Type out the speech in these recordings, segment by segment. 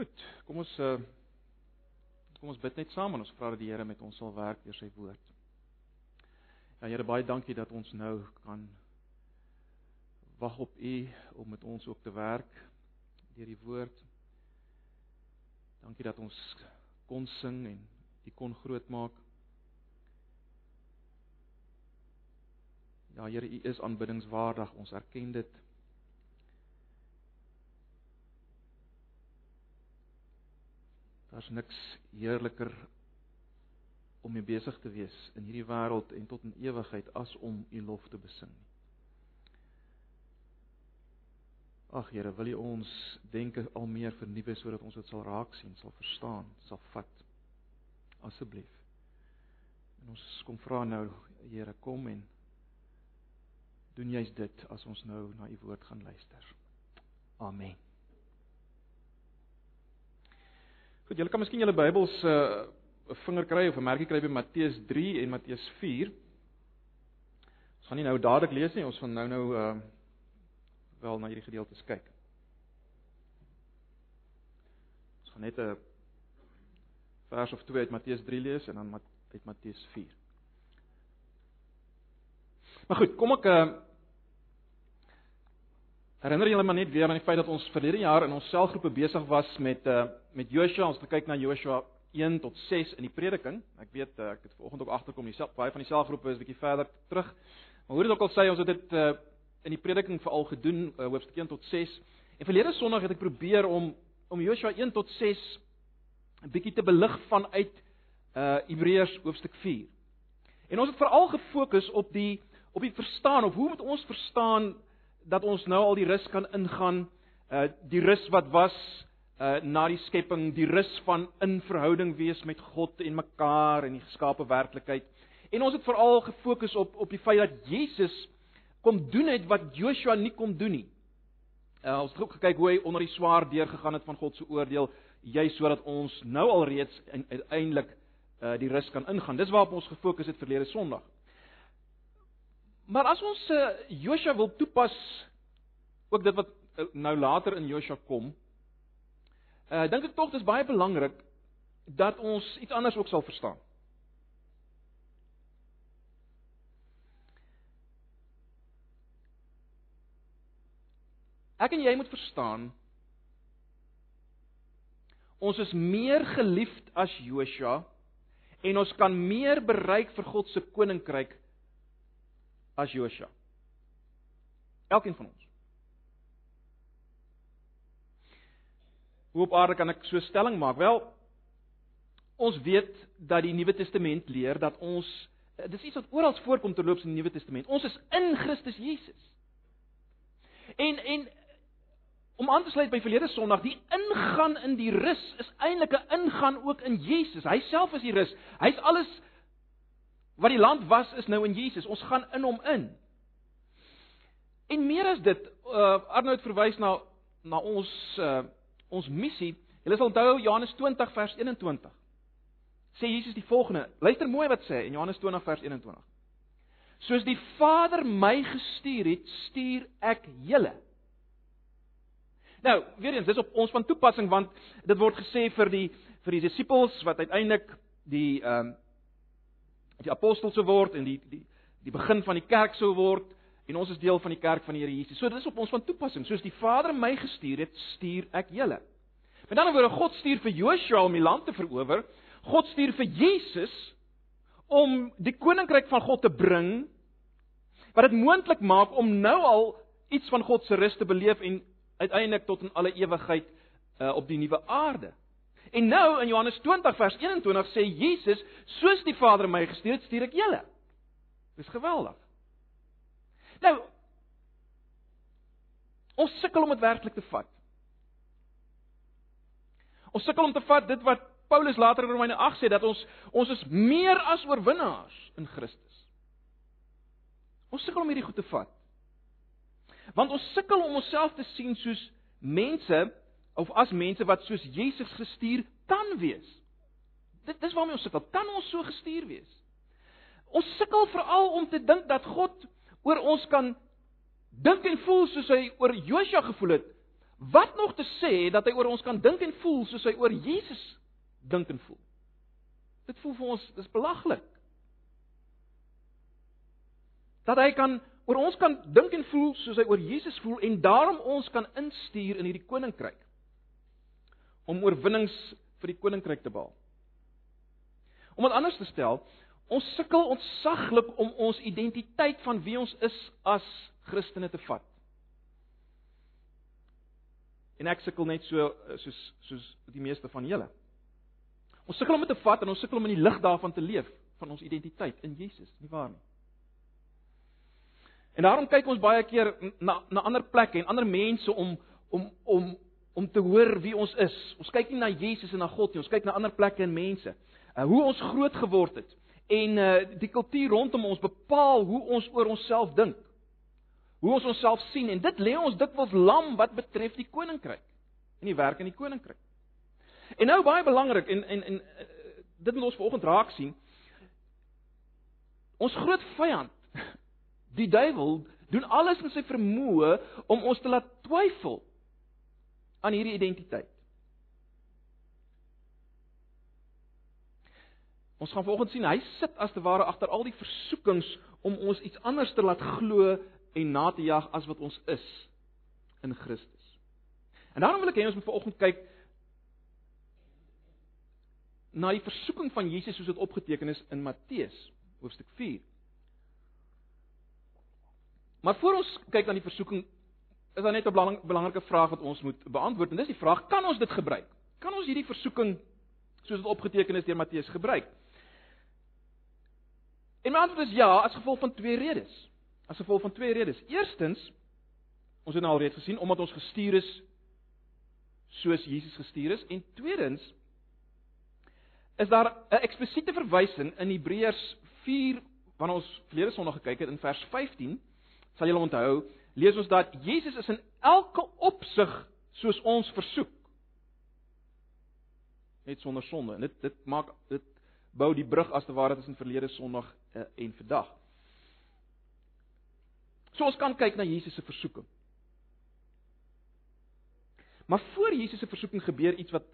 Goed, kom ons uh kom ons bid net saam en ons vra dat die Here met ons sal werk deur sy woord. Ja Here, baie dankie dat ons nou kan wag op U om met ons ook te werk deur die woord. Dankie dat ons kon sing en U kon groot maak. Ja Here, U is aanbiddingswaardig. Ons erken dit. Daar's niks heerliker om mee besig te wees in hierdie wêreld en tot in ewigheid as om U lof te besing. Ag Here, wil U ons denke al meer vernuwe sodat ons dit sal raak sien, sal verstaan, sal vat. Asseblief. En ons kom vra nou, Here, kom en doen jy's dit as ons nou na U woord gaan luister. Amen. Goed, julle kan miskien julle Bybels 'n uh, vinger kry of 'n merkie kry by Matteus 3 en Matteus 4. Ons gaan nie nou dadelik lees nie, ons gaan nou nou uh wel na hierdie gedeeltes kyk. Ons gaan net 'n vers of twee uit Matteus 3 lees en dan uit Matteus 4. Maar goed, kom ek uh Herinner julle maar net weer aan die feit dat ons verlede jaar in ons selgroepe besig was met uh met Joshua, ons het gekyk na Joshua 1 tot 6 in die prediking. Ek weet uh, ek het vanoggend ook agterkom, die baie van die selgroepe is bietjie verder terug. Maar hoe dit ook al sê, ons het dit uh in die prediking veral gedoen uh, hoofstuk 1 tot 6. En verlede Sondag het ek probeer om om Joshua 1 tot 6 'n bietjie te belig vanuit uh Hebreërs hoofstuk 4. En ons het veral gefokus op die op die verstaan of hoe moet ons verstaan dat ons nou al die rus kan ingaan, uh die rus wat was uh na die skepping, die rus van in verhouding wees met God en mekaar en die geskape werklikheid. En ons het veral gefokus op op die feit dat Jesus kom doen het wat Joshua nie kon doen nie. Uh ons het ook gekyk hoe hy onder die swaar deur gegaan het van God se oordeel, juis sodat ons nou al reeds uiteindelik uh die rus kan ingaan. Dis waarop ons gefokus het verlede Sondag. Maar as ons uh, Joshua wil toepas ook dit wat uh, nou later in Joshua kom, uh dink ek tog dis baie belangrik dat ons iets anders ook sal verstaan. Ek en jy moet verstaan ons is meer geliefd as Joshua en ons kan meer bereik vir God se koninkryk as Josua. Elkeen van ons. Hoe op aarde kan ek so stelling maak? Wel, ons weet dat die Nuwe Testament leer dat ons dis iets wat oral voorkom terloops in die Nuwe Testament. Ons is in Christus Jesus. En en om aan te sluit by verlede Sondag, die ingaan in die rus is eintlik 'n ingaan ook in Jesus. Hy self is die rus. Hy's alles wat die land was is nou in Jesus. Ons gaan in hom in. En meer as dit, uh Arnoud verwys na na ons uh ons missie. Julle sal onthou Johannes 20 vers 21. Sê Jesus die volgende. Luister mooi wat sê in Johannes 20 vers 21. Soos die Vader my gestuur het, stuur ek julle. Nou, weer eens, dis op ons van toepassing want dit word gesê vir die vir die disippels wat uiteindelik die ehm um, die apostel sou word en die die die begin van die kerk sou word en ons is deel van die kerk van die Here Jesus. So dis op ons van toepassing. Soos die Vader my gestuur het, stuur ek julle. Met ander woorde, God stuur vir Joshua om die land te verower. God stuur vir Jesus om die koninkryk van God te bring wat dit moontlik maak om nou al iets van God se rus te beleef en uiteindelik tot in alle ewigheid uh, op die nuwe aarde. En nou in Johannes 20 vers 21 sê Jesus, soos die Vader my gestuur het, stuur ek julle. Dis geweldig. Nou ons sukkel om dit werklik te vat. Ons sukkel om te vat dit wat Paulus later in Romeine 8 sê dat ons ons is meer as oorwinnaars in Christus. Ons sukkel om hierdie goed te vat. Want ons sukkel om onsself te sien soos mense of as mense wat soos Jesus gestuur kan wees. Dit dis waarmee ons sukkel. Kan ons so gestuur wees? Ons sukkel veral om te dink dat God oor ons kan dink en voel soos hy oor Josua gevoel het. Wat nog te sê dat hy oor ons kan dink en voel soos hy oor Jesus dink en voel? Dit voel vir ons dis belaglik. Dat hy kan oor ons kan dink en voel soos hy oor Jesus voel en daarom ons kan instuur in hierdie koninkryk om oorwinnings vir die koninkryk te behaal. Om dit anders te stel, ons sukkel ontsaglik om ons identiteit van wie ons is as Christene te vat. En ek sukkel net so soos soos die meeste van julle. Ons sukkel om dit te vat en ons sukkel om in die lig daarvan te leef van ons identiteit in Jesus, nie waar nie? En daarom kyk ons baie keer na na ander plekke en ander mense om om om om te hoor wie ons is. Ons kyk nie na Jesus en na God nie, ons kyk na ander plekke en mense. Uh, hoe ons groot geword het en uh, die kultuur rondom ons bepaal hoe ons oor onsself dink hoe ons onsself sien en dit lê ons dikwels lam wat betref die koninkryk en die werk in die koninkryk. En nou baie belangrik en en en uh, dit moet ons vanoggend raak sien. Ons groot vyand, die duiwel, doen alles in sy vermoë om ons te laat twyfel aan hierdie identiteit. Ons gaan vanoggend sien hy sit as te ware agter al die versoekings om ons iets anders te laat glo en na te jag as wat ons is in Christus. En daarom wil ek hê ons moet vanoggend kyk na die versoeking van Jesus soos dit opgeteken is in Matteus hoofstuk 4. Maar voor ons kyk aan die versoeking is daar net 'n belangrike vraag wat ons moet beantwoord en dis die vraag: kan ons dit gebruik? Kan ons hierdie versoeking soos dit opgeteken is deur Matteus gebruik? En my antwoord is ja, as gevolg van twee redes as gevolg van twee redes. Eerstens, ons het nou al reeds gesien omdat ons gestuur is soos Jesus gestuur is en tweedens is daar 'n eksplisiete verwysing in Hebreërs 4 wanneer ons verlede Sondag gekyk het in vers 15 sal julle onthou lees ons dat Jesus is in elke opsig soos ons versoek net sonder sonde en dit dit maak dit bou die brug as te ware tussen verlede Sondag eh, en vandag So ons kan kyk na Jesus se versoeking. Maar voor Jesus se versoeking gebeur iets wat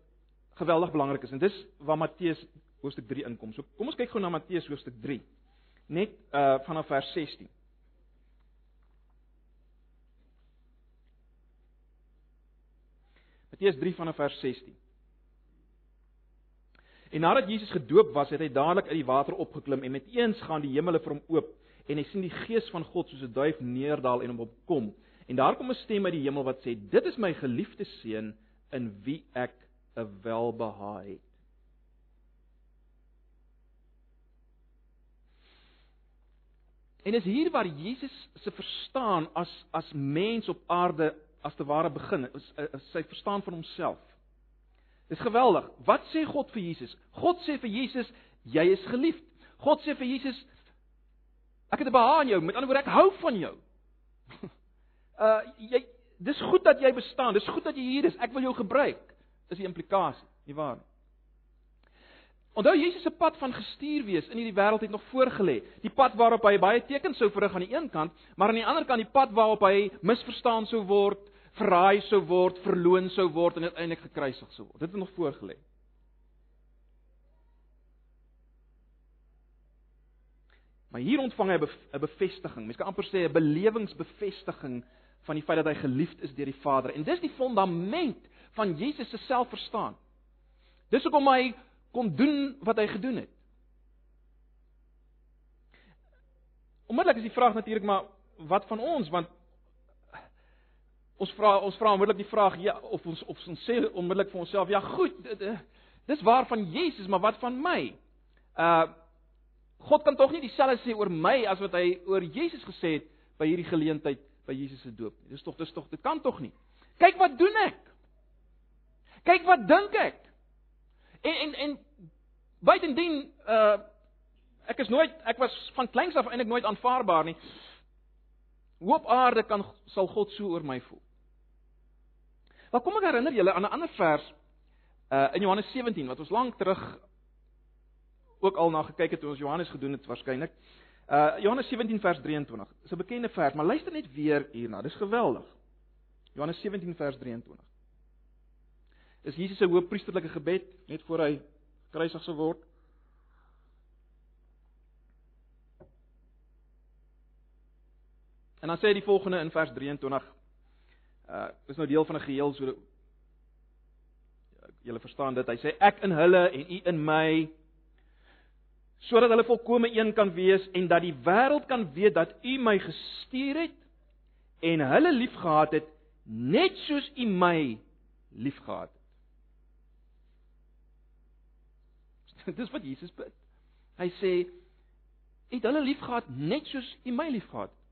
geweldig belangrik is en dis waar Matteus hoofstuk 3 inkom. So kom ons kyk gou na Matteus hoofstuk 3. Net uh vanaf vers 16. Matteus 3 vanaf vers 16. En nadat Jesus gedoop was, het hy dadelik uit die water opgeklim en met eens gaan die hemele vir hom oop en hy sien die gees van God soos 'n duif neerdal en hom opkom. En daar kom 'n stem uit die hemel wat sê: "Dit is my geliefde seun in wie ek 'n welbehae het." En dis hier waar Jesus se verstaan as as mens op aarde as te ware begin, is, is sy verstaan van homself. Dis geweldig. Wat sê God vir Jesus? God sê vir Jesus, jy is geliefd. God sê vir Jesus, Ek het 'n behaag in jou. Met ander woorde, ek hou van jou. Uh jy dis goed dat jy bestaan. Dis goed dat jy hier is. Ek wil jou gebruik. Dis die implikasie, nie waar? Onthou Jesus se pad van gestuur wees in hierdie wêreld het nog voorgelê. Die pad waarop hy baie tekens sou verrig aan die een kant, maar aan die ander kant die pad waarop hy misverstaan sou word, verraai sou word, verloon sou word en uiteindelik gekruisig sou word. Dit het nog voorgelê. Maar hier ontvang hy 'n bevestiging. Mens kan amper sê 'n belewingsbevestiging van die feit dat hy geliefd is deur die Vader. En dis die fondament van Jesus se selfverstaan. Dis hoekom hy kon doen wat hy gedoen het. Onmiddellik is die vraag natuurlik maar wat van ons want ons vra ons vra onmiddellik die vraag ja of ons of ons sê onmiddellik vir onsself ja goed dis waar van Jesus maar wat van my? Uh God kan tog nie dieselfde sê oor my as wat hy oor Jesus gesê het by hierdie geleentheid by Jesus se doop nie. Dis tog dis tog dit kan tog nie. Kyk wat doen ek? Kyk wat dink ek? En en en buitendien uh ek is nooit ek was van kleins af eintlik nooit aanvaarbaar nie. Hoe op aarde kan sal God so oor my voel? Maar kom ek herinner julle aan 'n ander vers uh in Johannes 17 wat ons lank terug ook al na gekyk het toe ons Johannes gedoen het waarskynlik. Uh Johannes 17 vers 23. Dis 'n bekende vers, maar luister net weer hierna. Dis geweldig. Johannes 17 vers 23. Is Jesus se hoëpriesterlike gebed net voor hy gekruisig sou word? En dan sê hy die volgende in vers 23. Uh is nou deel van 'n geheel so julle verstaan dit. Hy sê ek in hulle en u in my sodat hulle volkome een kan wees en dat die wêreld kan weet dat u my gestuur het en hulle liefgehad het net soos u my liefgehad het. Dis wat Jesus bid. Hy sê het hulle liefgehad net soos u my liefgehad het.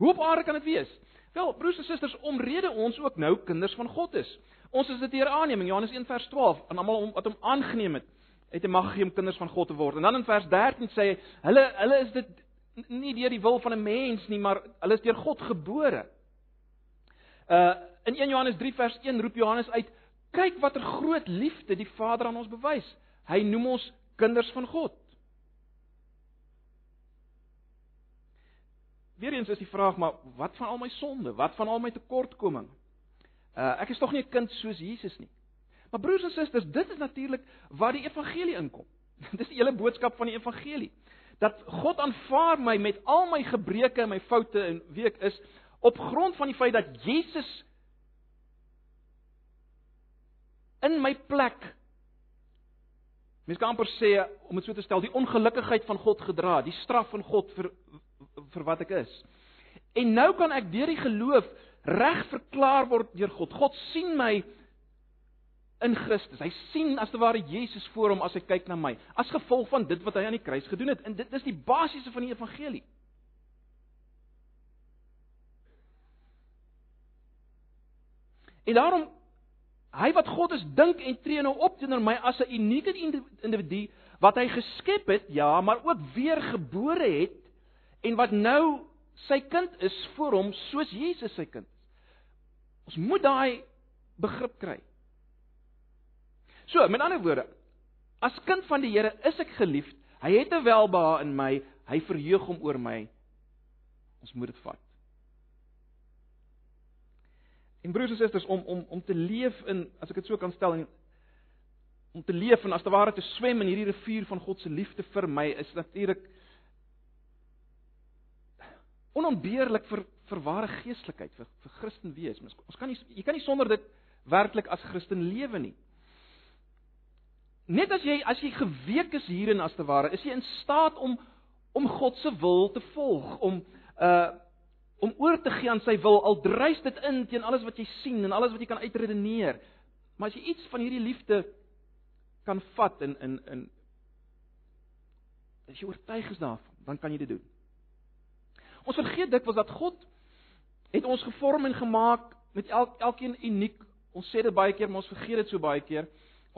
Hoe op aarde kan dit wees? Wel, broers en susters, omrede ons ook nou kinders van God is. Ons is dit hier aanneming Johannes 1 vers 12 aan almal wat hom aangeneem het, het hy mag gegee om kinders van God te word. En dan in vers 13 sê hy, hulle hulle is dit nie deur die wil van 'n mens nie, maar hulle is deur God gebore. Uh in 1 Johannes 3 vers 1 roep Johannes uit: "Kyk watter groot liefde die Vader aan ons bewys. Hy noem ons kinders van God." Weereens is die vraag maar wat van al my sonde? Wat van al my tekortkominge? Uh ek is tog nie 'n kind soos Jesus nie. Maar broers en susters, dit is natuurlik waar die evangelie inkom. Dis die hele boodskap van die evangelie. Dat God aanvaar my met al my gebreke en my foute en wie ek is op grond van die feit dat Jesus in my plek mens kan amper sê om dit so te stel, die ongelukkigheid van God gedra, die straf van God vir vir wat ek is. En nou kan ek deur die geloof reg verklaar word deur God. God sien my in Christus. Hy sien as te ware Jesus voor hom as hy kyk na my, as gevolg van dit wat hy aan die kruis gedoen het. En dit is die basiese van die evangelie. En daarom hy wat God is, dink en tree nou op teenoor my as 'n unieke individu wat hy geskep het, ja, maar ook weer gebore het en wat nou sy kind is vir hom soos Jesus sy kind is. Ons moet daai begrip kry. So, met ander woorde, as kind van die Here is ek geliefd. Hy het 'n welbehae in my. Hy verheug hom oor my. Ons moet dit vat. En broers en susters, om om om te leef in, as ek dit so kan stel, en, om te leef en as te ware te swem in hierdie rivier van God se liefde vir my is natuurlik onontbeerlik vir vir ware geestelikheid, vir vir Christen wees. Ons kan nie jy kan nie sonder dit werklik as Christen lewe nie. Net as jy as jy geweek is hierin as te ware, is jy in staat om om God se wil te volg, om uh om oor te gee aan sy wil al dryf dit in teen alles wat jy sien en alles wat jy kan uitredeneer. Maar as jy iets van hierdie liefde kan vat in in in as jy oortuig is daarvan, dan kan jy dit doen. Ons vergeet dikwels dat God het ons gevorm en gemaak met elk elkeen uniek. Ons sê dit baie keer, maar ons vergeet dit so baie keer.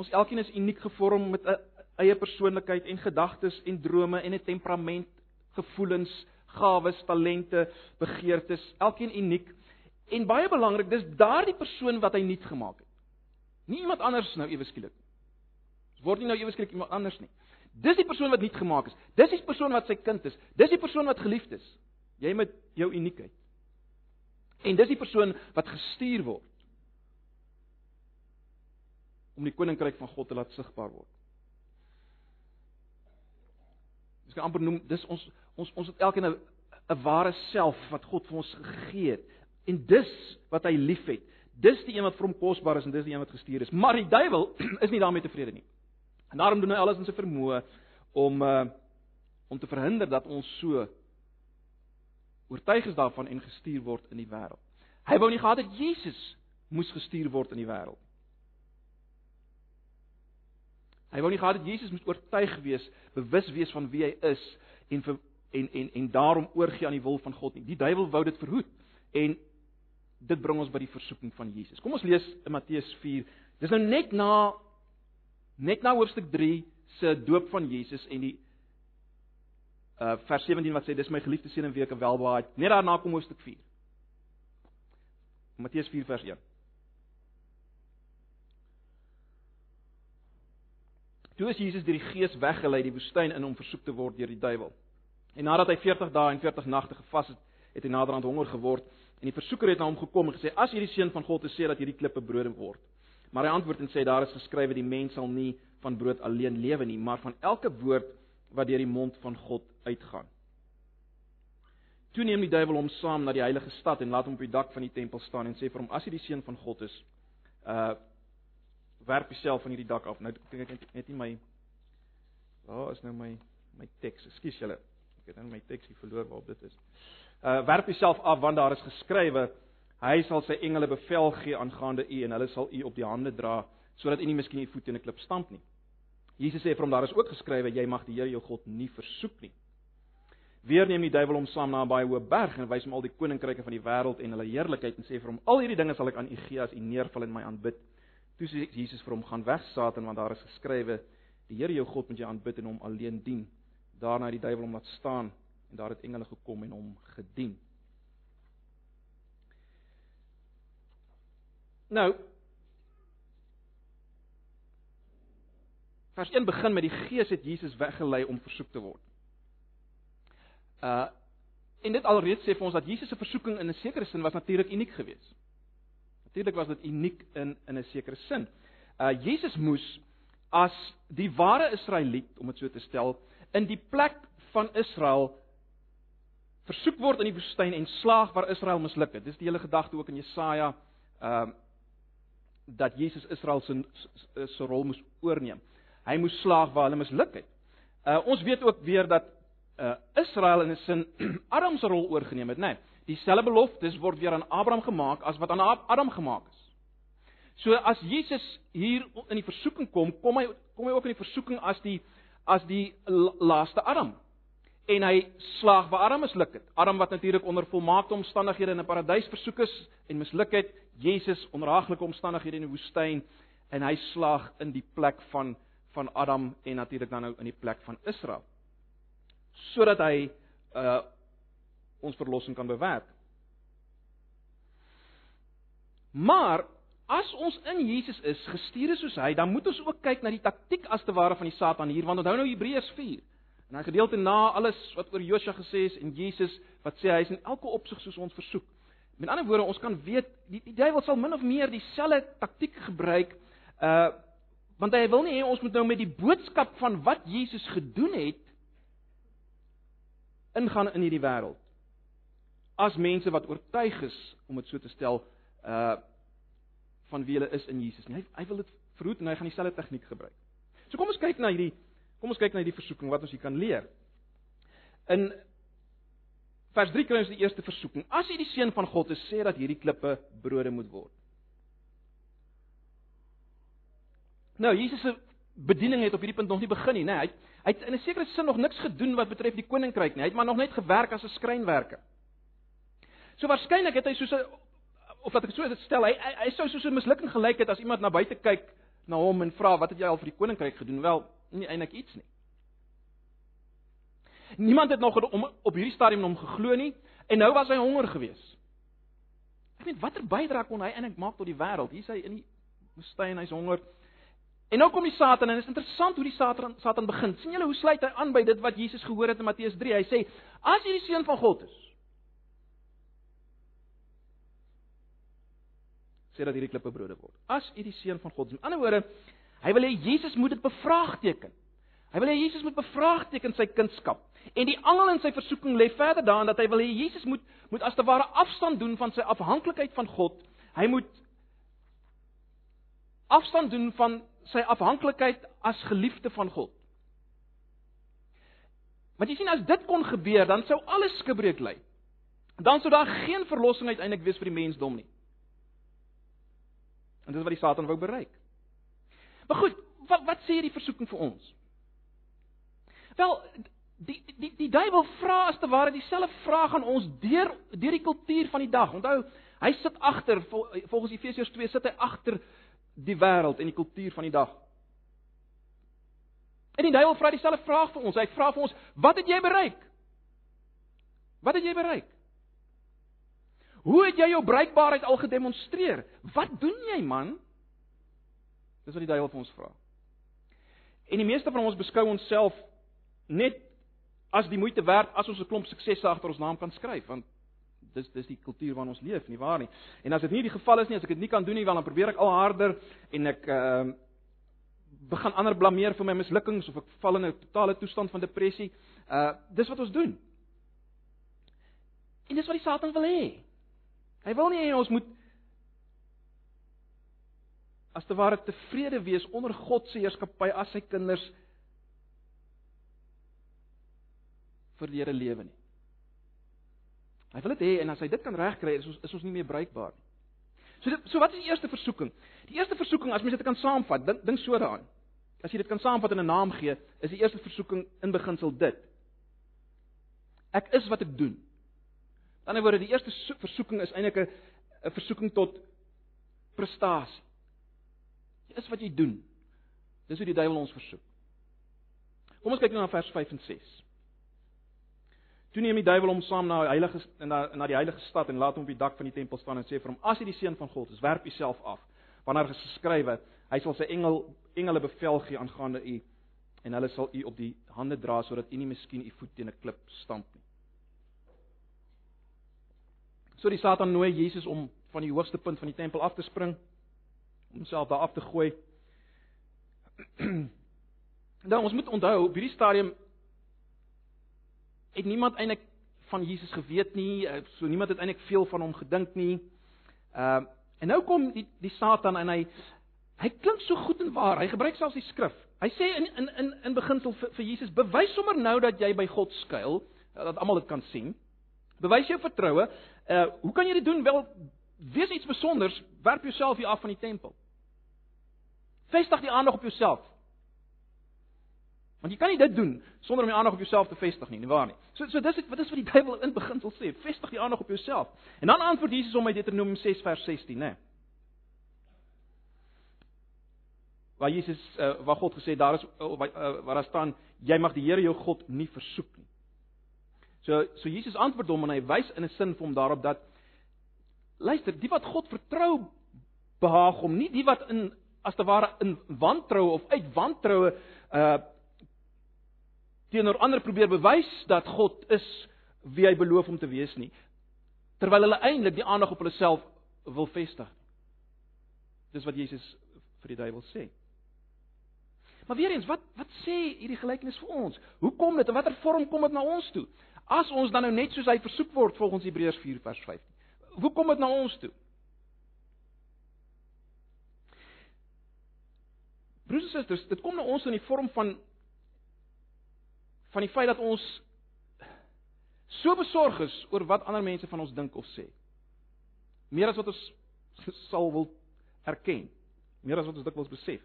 Ons elkeen is uniek gevorm met 'n eie persoonlikheid en gedagtes en drome en 'n temperament, gevoelens, gawes, talente, begeertes, elkeen uniek. En baie belangrik, dis daardie persoon wat hy nuut gemaak het. Nie iemand anders nou ewe skielik. Word nie nou ewe skielik iemand anders nie. Dis die persoon wat nuut gemaak is. Dis die persoon wat sy kind is. Dis die persoon wat geliefd is. Jy met jou uniekheid. En dis die persoon wat gestuur word om die koninkryk van God te laat sigbaar word. Dis kan amper noem dis ons ons ons het elkeen 'n 'n ware self wat God vir ons gegee het en dis wat hy liefhet. Dis die een wat vir hom kosbaar is en dis die een wat gestuur is. Maar die duiwel is nie daarmee tevrede nie. En daarom doen hy alles in sy vermoë om uh om te verhinder dat ons so oortuig is daarvan en gestuur word in die wêreld. Hy wou nie gehad het Jesus moes gestuur word in die wêreld. Hy wou nie gehad het Jesus moet oortuig wees, bewus wees van wie hy is en vir, en en en daarom oorgie aan die wil van God nie. Die duiwel wou dit verhoed en dit bring ons by die versoeking van Jesus. Kom ons lees in Matteus 4. Dis nou net na net na hoofstuk 3 se doop van Jesus en die uh vers 17 wat sê dis my geliefde seun en wie ek welbehaag. Net daarna kom hoofstuk 4. Matteus 4 vers 1. Toe is Jesus deur die Gees weggelei die woestyn in om versoek te word deur die duiwel. En nadat hy 40 dae en 40 nagte gevas het, het hy naderhand honger geword En die versoeker het na hom gekom en gesê: "As jy die seun van God is, sê dat hierdie klippe brode word." Maar hy antwoord en sê: "Daar is geskrywe: Die mens sal nie van brood alleen lewe nie, maar van elke woord wat deur die mond van God uitgaan." Toe neem die duiwel hom saam na die heilige stad en laat hom op die dak van die tempel staan en sê vir hom: "As jy die seun van God is, uh werp jouself van hierdie dak af." Nou dink ek net, nie my Waar is nou my my teks? Ekskuus julle. Ek het nou my teks hier verloor waarop dit is uh, werp jouself af want daar is geskrywe hy sal sy engele bevel gee aangaande u en hulle sal u op die hande dra sodat u nie miskien u voet in 'n klip stamp nie. Jesus sê vir hom daar is ook geskrywe jy mag die Here jou God nie versoek nie. Weer neem die duiwel hom saam na 'n baie hoë berg en wys hom al die koninkryke van die wêreld en hulle heerlikheid en sê vir hom al hierdie dinge sal ek aan u gee as u neerval en my aanbid. Toe sê Jesus vir hom gaan weg Satan want daar is geskrywe die Here jou God moet jy aanbid en hom alleen dien. Daarna het die duiwel hom laat staan en daar het engele gekom en hom gedien. Nou Vers 1 begin met die Gees het Jesus weggelei om versoek te word. Uh en dit alreeds sê vir ons dat Jesus se versoeking in 'n sekere sin was natuurlik uniek geweest. Natuurlik was dit uniek in in 'n sekere sin. Uh Jesus moes as die ware Israeliet, om dit so te stel, in die plek van Israel versoek word in die woestyn en slaag waar Israel misluk het. Dis die hele gedagte ook in Jesaja ehm uh, dat Jesus Israel se se rol moes oorneem. Hy moes slaag waar hulle misluk het. Uh ons weet ook weer dat uh Israel in 'n sin Adam se rol oorgeneem het, né? Nee, Dieselfde beloftes word weer aan Abraham gemaak as wat aan Adam gemaak is. So as Jesus hier in die versoeking kom, kom hy kom hy ook in die versoeking as die as die laaste Adam en hy slaag waar Adam misluk het. Adam wat natuurlik onder volmaakte omstandighede in 'n paradys versoek is en misluk het, Jesus onder haaglike omstandighede in die woestyn en hy slaag in die plek van van Adam en natuurlik dan nou in die plek van Israel. Sodat hy uh ons verlossing kan bewerk. Maar as ons in Jesus is, gestuur soos hy, dan moet ons ook kyk na die taktik as te ware van die Satan hier, want onthou nou Hebreërs 4. En hy gedeelte na alles wat oor Josua gesê is en Jesus wat sê hy is in elke opsig soos ons versoek. Met ander woorde, ons kan weet die, die duiwel sal min of meer dieselfde taktik gebruik uh want hy wil nie hê ons moet nou met die boodskap van wat Jesus gedoen het ingaan in hierdie wêreld. As mense wat oortuig is om dit so te stel uh van wie hulle is in Jesus nie. Hy hy wil dit verhoed en hy gaan dieselfde tegniek gebruik. So kom ons kyk na hierdie Kom ons kyk na die versoeking wat ons hier kan leer. In vers 3 kry ons die eerste versoeking. As jy die seun van God is, sê dat hierdie klippe brode moet word. Nou, Jesus se bediening het op hierdie punt nog nie begin nie, né? Hy hy het in 'n sekere sin nog niks gedoen wat betref die koninkryk nie. Hy het maar nog net gewerk as 'n skrynwerker. So waarskynlik het hy soos 'n of wat ek so stel, hy hy, hy sou soos 'n mislukking gelyk het as iemand na buite kyk na hom en vra wat het jy al vir die koninkryk gedoen? Wel, nie eintlik iets nie. Niemand het nog om op hierdie stadium hom geglo nie en nou was hy honger geweest. Ek weet watter bydrae kon hy eintlik maak tot die wêreld? Hier is hy in die woestyn, hy's honger. En nou kom die Satan en dit is interessant hoe die Satan Satan begin. sien julle hoe sluit hy aan by dit wat Jesus gehoor het in Matteus 3? Hy sê: "As jy die seun van God is, sê dat hierdie klippe brode word. As jy die seun van God is." In ander woorde, Hy wil hê Jesus moet dit bevraagteken. Hy wil hê Jesus moet bevraagteken sy kunskap. En die angel in sy versoeking lê verder daarin dat hy wil hê Jesus moet moet as te ware afstand doen van sy afhanklikheid van God. Hy moet afstand doen van sy afhanklikheid as geliefde van God. Want jy sien as dit kon gebeur, dan sou alles skibreek lê. Dan sou daar geen verlossing uiteindelik wees vir die mensdom nie. En dit is wat die Satan wou bereik. Maar goed, wat wat sê hierdie versoeking vir ons? Wel, die die die duiwel vra as te ware dieselfde vraag aan ons deur deur die kultuur van die dag. Onthou, hy sit agter volgens Efesiërs 2 sit hy agter die wêreld en die kultuur van die dag. En die duiwel vra dieselfde vraag vir ons. Hy vra vir ons, "Wat het jy bereik?" Wat het jy bereik? Hoe het jy jou bruikbaarheid al gedemonstreer? Wat doen jy, man? Dis wat die duiwel vir ons vra. En die meeste van ons beskou onsself net as die moeite werd as ons 'n klomp suksesse agter ons naam kan skryf, want dis dis die kultuur waarin ons leef, nie waar nie? En as dit nie die geval is nie, as ek dit nie kan doen nie, wel dan probeer ek al harder en ek ehm uh, begin ander blameer vir my mislukkings of ek val in 'n totale toestand van depressie. Uh dis wat ons doen. En dis wat die Satan wil hê. Hy wil nie hê ons moet as te ware tevrede wees onder God se heerskappy as sy kinders vir die Here lewe nie. Hy wil dit hê en as hy dit kan regkry, is ons is ons nie meer bruikbaar nie. So dit, so wat is die eerste versoeking? Die eerste versoeking as mens dit kan saamvat, dink dink so daaraan. As jy dit kan saamvat in 'n naam gee, is die eerste versoeking in beginsel dit. Ek is wat ek doen. Aan die ander woorde, die eerste versoeking is eintlik 'n 'n versoeking tot prestasie. Jy is wat jy doen. Dis hoe die duiwel ons versoek. Kom ons kyk nou na vers 5 en 6. Toe neem die duiwel hom saam na heilige na na die heilige stad en laat hom op die dak van die tempel staan en sê vir hom: "As jy die seun van God is, werp jouself af, want daar is geskrywe: Hy sal sy engel engele bevel gee aangaande u en hulle sal u op die hande dra sodat u nie miskien u voet teen 'n klip stamp nie." So die Satan nooi Jesus om van die hoogste punt van die tempel af te spring, om homself daar af te gooi. Dan ons moet onthou op hierdie stadium het niemand eintlik van Jesus geweet nie, eh, so niemand het eintlik veel van hom gedink nie. Ehm uh, en nou kom die die Satan en hy hy klink so goed en waar. Hy gebruik selfs die skrif. Hy sê in in in in beginsel vir, vir Jesus, bewys sommer nou dat jy by God skuil, dat almal dit kan sien. Bewys jou vertroue. Uh hoe kan jy dit doen? Wel wees iets spesiaals, werp jouself hier af van die tempel. Vestig die aandag op jouself. Want jy kan nie dit doen sonder om die aandag op jouself te vestig nie, nie waar nie? So so dis wat is wat die Bybel in beginsel sê, vestig die aandag op jouself. En dan antwoord Jesus om uit Deuteronomium 6 vers 16, né? Waar Jesus uh, waar God gesê daar is uh, waar daar staan jy mag die Here jou God nie versoek nie. So so Jesus antwoord hom en hy wys in 'n sin vir hom daarop dat luister, die wat God vertrou behaag hom, nie die wat in as te ware in wantroue of uit wantroue uh teenoor ander probeer bewys dat God is wie hy beloof om te wees nie terwyl hulle eintlik die aandag op hulle self wil vestig. Dis wat Jesus vir die duiwel sê. Maar weer eens, wat wat sê hierdie gelykenis vir ons? Hoe kom dit en watter vorm kom dit na ons toe? As ons dan nou net soos hy versoek word volgens Hebreërs 4 vers 5. Hoe kom dit na ons toe? Broers en susters, dit kom na ons in die vorm van van die feit dat ons so besorg is oor wat ander mense van ons dink of sê. Meer as wat ons sal wil erken. Meer as wat ons dikwels besef.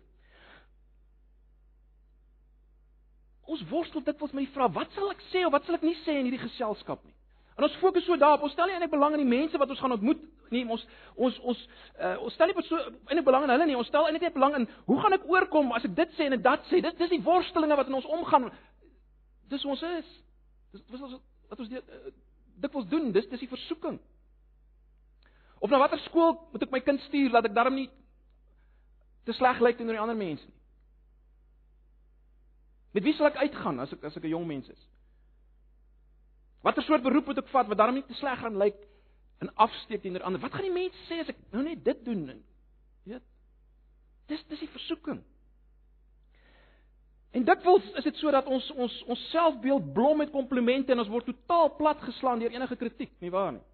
Ons worstel dikwels met die vraag, wat sal ek sê of wat sal ek nie sê in hierdie geselskap nie? En ons fokus so daarop. Ons stel nie eintlik belang in die mense wat ons gaan ontmoet nie. Ons ons ons uh, ons stel nie so eintlik belang in hulle nie. Ons stel eintlik net belang in hoe gaan ek oorkom as ek dit sê en dat sê. Dit dis die worstelinge wat in ons omgaan. Dis ons is. Dis wat ons wat ons eh, dikwels doen, dis dis die versoeking. Of na watter skool moet ek my kind stuur laat ek darm nie te sleg lyk teenoor die ander mense nie. Met wie sal ek uitgaan as ek as ek 'n jong mens is? Watter soort beroep moet ek vat wat darm nie te sleg gaan lyk en afsteek teenoor ander? Wat gaan die mense sê as ek nou net dit doen? Weet? Dis dis die versoeking. En dikwels is dit sodat ons ons ons selfbeeld blom met komplimente en ons word totaal platgeslaan deur enige kritiek, nie waar nie?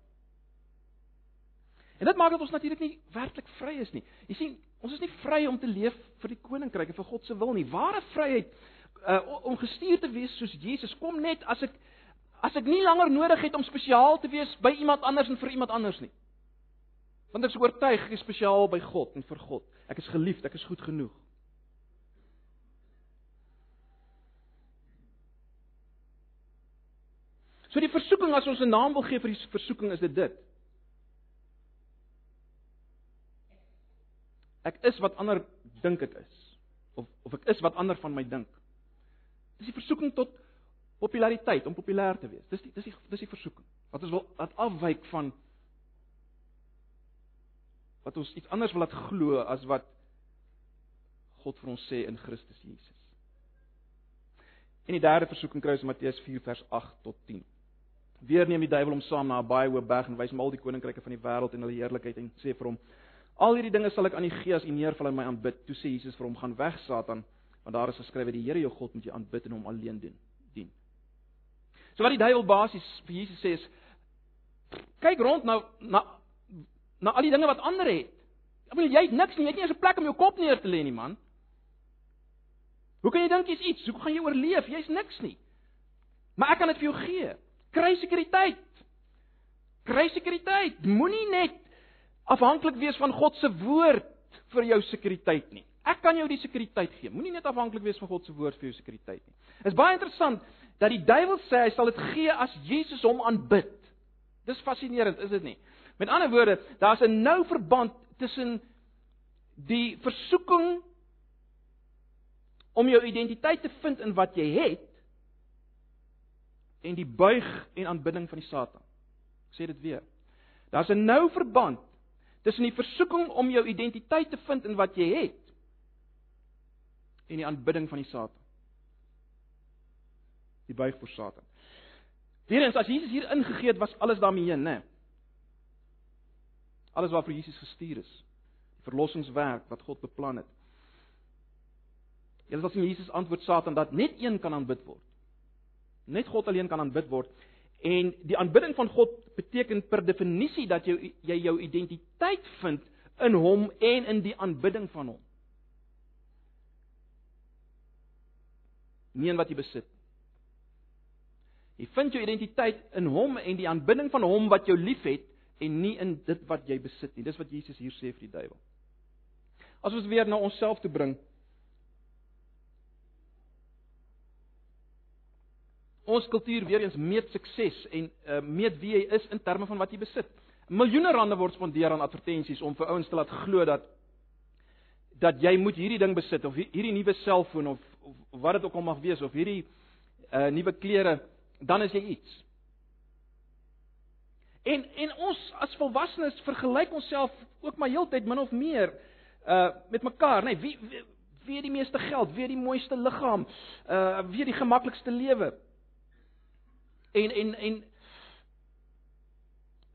En dit maak dat ons natuurlik nie werklik vry is nie. Jy sien, ons is nie vry om te leef vir die koninkryk en vir God se wil nie. Ware vryheid uh, om gestuur te wees soos Jesus kom net as ek as ek nie langer nodig het om spesiaal te wees by iemand anders en vir iemand anders nie. Want ek is oortuig ek is spesiaal by God en vir God. Ek is geliefd, ek is goed genoeg. So die versoeking as ons 'n naam wil gee vir die versoeking is dit dit. Ek is wat ander dink ek is of of ek is wat ander van my dink. Dis die versoeking tot populariteit, om populêr te wees. Dis die dis die dis die versoeking. Wat ons wil wat afwyk van wat ons iets anders wil laat glo as wat God vir ons sê in Christus Jesus. En die derde versoeking kry ons in Matteus 4 vers 8 tot 10. Weer neem die duiwel hom saam na 'n baie hoë berg en wys hom al die koninkryke van die wêreld en hulle heerlikheid en sê vir hom: "Al hierdie dinge sal ek aan U gee as U neerval en my aanbid." Toe sê Jesus vir hom: "Gaan weg, Satan, want daar is geskrywe: Die Here jou God moet jy aanbid en hom alleen dien." dien. So wat die duiwel basies vir Jesus sê is: "Kyk rond nou na na al die dinge wat ander het. Ek bedoel jy het niks nie, jy het nie eens 'n plek om jou kop neer te lê nie, man." Hoe kan jy dink jy's iets? Hoe gaan jy oorleef? Jy's niks nie. Maar ek kan dit vir jou gee. Kry sekuriteit. Kry sekuriteit. Moenie net afhanklik wees van God se woord vir jou sekuriteit nie. Ek kan jou die sekuriteit gee. Moenie net afhanklik wees van God se woord vir jou sekuriteit nie. Is baie interessant dat die duiwel sê hy sal dit gee as Jesus hom aanbid. Dis fascinerend, is dit nie? Met ander woorde, daar's 'n nou verband tussen die versoeking om jou identiteit te vind in wat jy het en die buig en aanbidding van die Satan. Ek sê dit weer. Daar's 'n nou verband tussen die versoeking om jou identiteit te vind in wat jy het en die aanbidding van die Satan. Die buig vir Satan. Weerens as Jesus hier ingegee het, was alles daarmee heen, né? Alles waarvoor Jesus gestuur is. Die verlossingswerk wat God beplan het. Julle sal sien Jesus antwoord Satan dat net een kan aanbid word. Net God alleen kan aanbid word. En die aanbidding van God beteken per definisie dat jy jy jou identiteit vind in hom en in die aanbidding van hom. Nie in wat jy besit. Jy vind jou identiteit in hom en die aanbidding van hom wat jou liefhet en nie in dit wat jy besit nie. Dis wat Jesus hier sê vir die duiwel. As ons weer na onsself toe bring, Ons kultuur weer eens meet sukses en uh, meet wie jy is in terme van wat jy besit. Miljoene rande word spandeer aan advertensies om vir ouens te laat glo dat dat jy moet hierdie ding besit of hierdie nuwe selfoon of, of wat dit ook al mag wees of hierdie uh, nuwe klere, dan is jy iets. En en ons as volwassenes vergelyk onsself ook maar heeltyd min of meer uh met mekaar, nê? Nee, wie, wie wie het die meeste geld, wie het die mooiste liggaam, uh wie het die gemaklikste lewe? En en en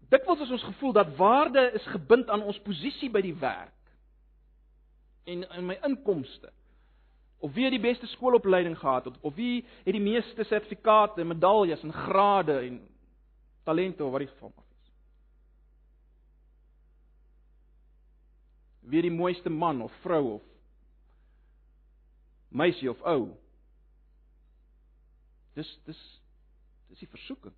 dikwels is ons gevoel dat waarde is gebind aan ons posisie by die werk en in my inkomste. Of wie het die beste skoolopleiding gehad het of wie het die meeste sertifikate, medaljes en grade en talente of wat die geval mag wees. Wie die mooiste man of vrou of meisie of ou. Dis dis Dis die versoeking.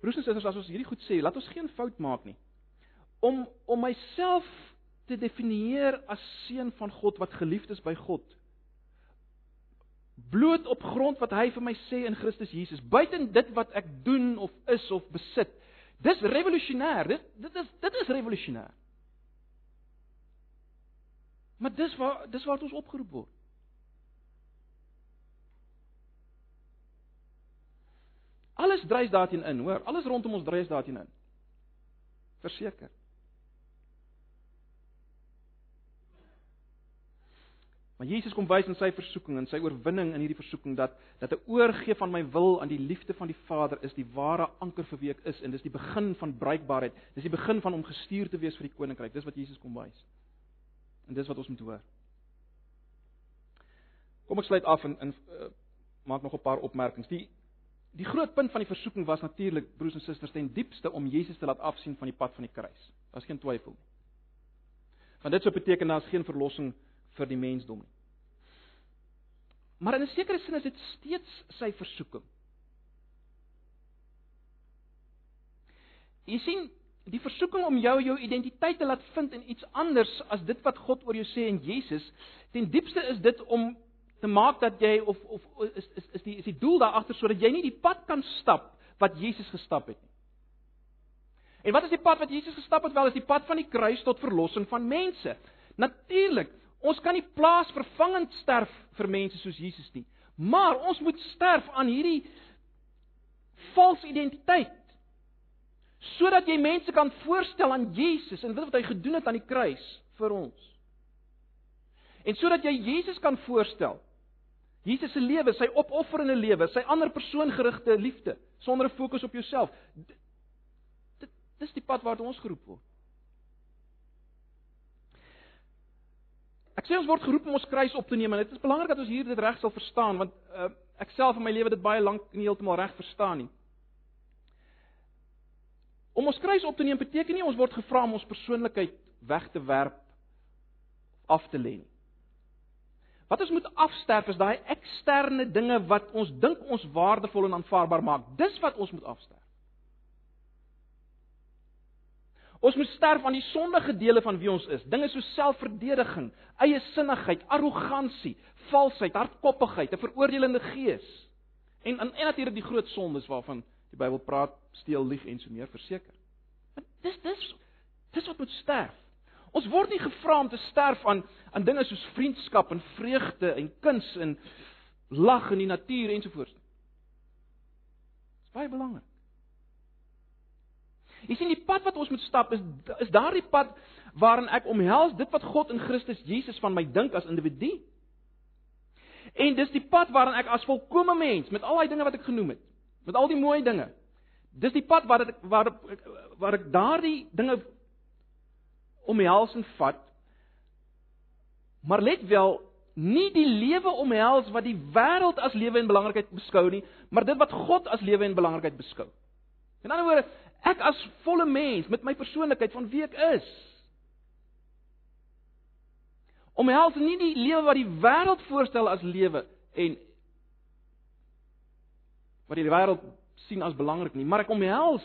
Broers en susters, as ons hierdie goed sê, laat ons geen fout maak nie. Om om myself te definieer as seun van God wat geliefd is by God. Bloot op grond wat hy vir my sê in Christus Jesus, buiten dit wat ek doen of is of besit. Dis revolusionêr. Dit dit is dit is revolusionêr. Maar dis waar dis waar ons opgeroep word. Alles dryf daarteen in, hoor. Alles rondom ons dryf daarteen in. Verseker. Maar Jesus kom wys in sy versoeking en sy oorwinning in hierdie versoeking dat dat 'n oorgee van my wil aan die liefde van die Vader is die ware anker vir wie ek is en dis die begin van bruikbaarheid. Dis die begin van om gestuur te wees vir die koninkryk. Dis wat Jesus kom wys. En dis wat ons moet hoor. Kom ek sluit af en in uh, maak nog 'n paar opmerkings. Die Die groot punt van die versoeking was natuurlik broers en susters ten diepste om Jesus te laat afsien van die pad van die kruis. Daar's geen twyfel nie. Want dit sou beteken daar's geen verlossing vir die mensdom nie. Maar in 'n sekere sin is dit steeds sy versoeking. Jy sien, die versoeking om jou jou identiteit te laat vind in iets anders as dit wat God oor jou sê in Jesus, ten diepste is dit om te maak dat jy of of is is is die is die doel daar agter sodat jy nie die pad kan stap wat Jesus gestap het nie. En wat is die pad wat Jesus gestap het? Wel is die pad van die kruis tot verlossing van mense. Natuurlik, ons kan nie plaasvervangend sterf vir mense soos Jesus nie. Maar ons moet sterf aan hierdie valse identiteit sodat jy mense kan voorstel aan Jesus en dit wat hy gedoen het aan die kruis vir ons. En sodat jy Jesus kan voorstel Jesus se lewe, sy opofferende lewe, sy ander persoongerigte liefde, sonder 'n fokus op jouself. Dit dis die pad waartoe ons geroep word. Ek sê ons word geroep om ons kruis op te neem en dit is belangrik dat ons hier dit reg sal verstaan want uh, ek self in my lewe dit baie lank nie heeltemal reg verstaan nie. Om ons kruis op te neem beteken nie ons word gevra om ons persoonlikheid weg te werp af te lê nie. Wat ons moet afsterf is daai eksterne dinge wat ons dink ons waardevol en aanvaarbaar maak. Dis wat ons moet afsterf. Ons moet sterf aan die sondige dele van wie ons is. Dinge so selfverdediging, eie sinnigheid, arrogansie, valsheid, hardkoppigheid, 'n veroordelende gees. En en, en natuurlik die groot sondes waarvan die Bybel praat, steel, lieg en so meer verseker. Dis dis dis wat moet sterf. Ons word nie gevra om te sterf aan aan dinge soos vriendskap en vreugde en kuns en lag in die natuur ensovoorts. Dit is baie belangrik. Jy sien die pad wat ons moet stap is is daardie pad waarin ek omhels dit wat God in Christus Jesus van my dink as individu. En dis die pad waarin ek as volkomme mens met al daai dinge wat ek genoem het, met al die mooi dinge. Dis die pad waar ek waar waar ek daardie dinge omhels en vat. Maar let wel, nie die lewe omhels wat die wêreld as lewe en belangrikheid beskou nie, maar dit wat God as lewe en belangrikheid beskou. In ander woorde, ek as volle mens met my persoonlikheid van wie ek is, omhels nie die lewe wat die wêreld voorstel as lewe en wat die wêreld sien as belangrik nie, maar ek omhels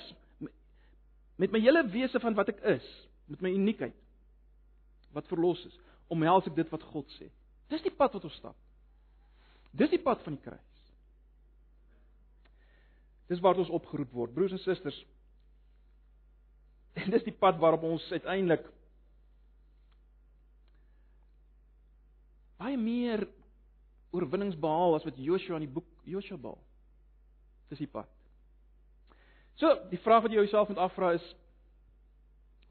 met my hele wese van wat ek is met my uniekheid wat verlos is, omhels ek dit wat God sê. Dis die pad wat ons stap. Dis die pad van die kruis. Dis waar ons opgeroep word, broers en susters. En dis die pad waarop ons uiteindelik baie meer oorwinnings behaal as wat Joshua in die boek Joshua behaal. Dis die pad. So, die vraag wat jy jouself moet afvra is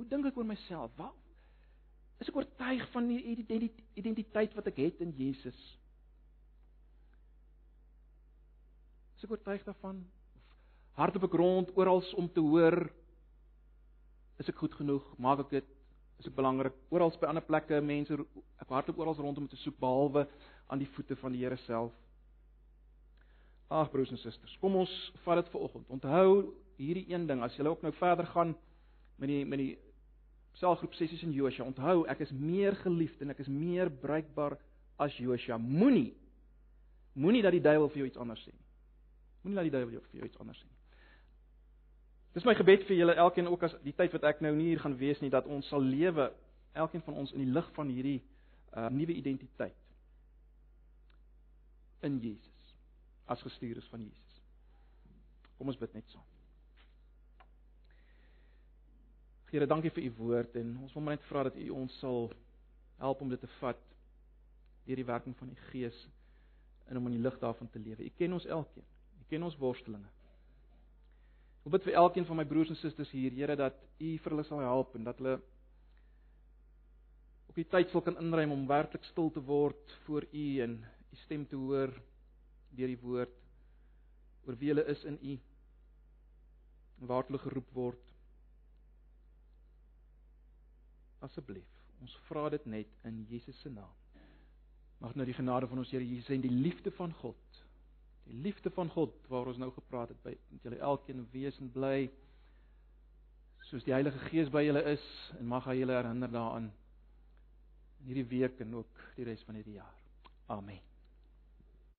Hoe dink ek oor myself? Wat is ek oortuig van die identiteit wat ek het in Jesus? Is ek oortuig daarvan? Of hardop ek rond oral om te hoor is ek goed genoeg? Maak ek dit? Is ek belangrik? Oral by ander plekke mense ek hardop oral rond om te soek behalwe aan die voete van die Here self. Ag broers en susters, kom ons vat dit vir oggend. Onthou hierdie een ding, as jy ook nou verder gaan met die met die selgroep sessies in Josua. Onthou, ek is meer geliefd en ek is meer bruikbaar as Josua. Moenie moenie dat die duiwel vir jou iets anders sê nie. Moenie laat die duiwel jou vir jou iets anders sê nie. Dis my gebed vir julle elkeen ook as die tyd wat ek nou nie hier gaan wees nie dat ons sal lewe elkeen van ons in die lig van hierdie uh nuwe identiteit in Jesus as gestuurdes van Jesus. Kom ons bid net saam. Here, dankie vir u woord en ons wil maar net vra dat u ons sal help om dit te vat deur die werking van die Gees en om in die lig daarvan te lewe. U ken ons elkeen. U ken ons worstelinge. Ek bid vir elkeen van my broers en susters hier, Here, dat u vir hulle sal help en dat hulle op die tyd sal kan inruim om werklik stil te word voor u en u stem te hoor deur die woord oor wie hulle is in u en waar hulle geroep word asseblief. Ons vra dit net in Jesus se naam. Mag nou die genade van ons Here Jesus en die liefde van God, die liefde van God waaroor ons nou gepraat het by met julle elkeen wees en bly soos die Heilige Gees by julle is en mag hy julle herinner daaraan in hierdie week en ook die res van hierdie jaar. Amen.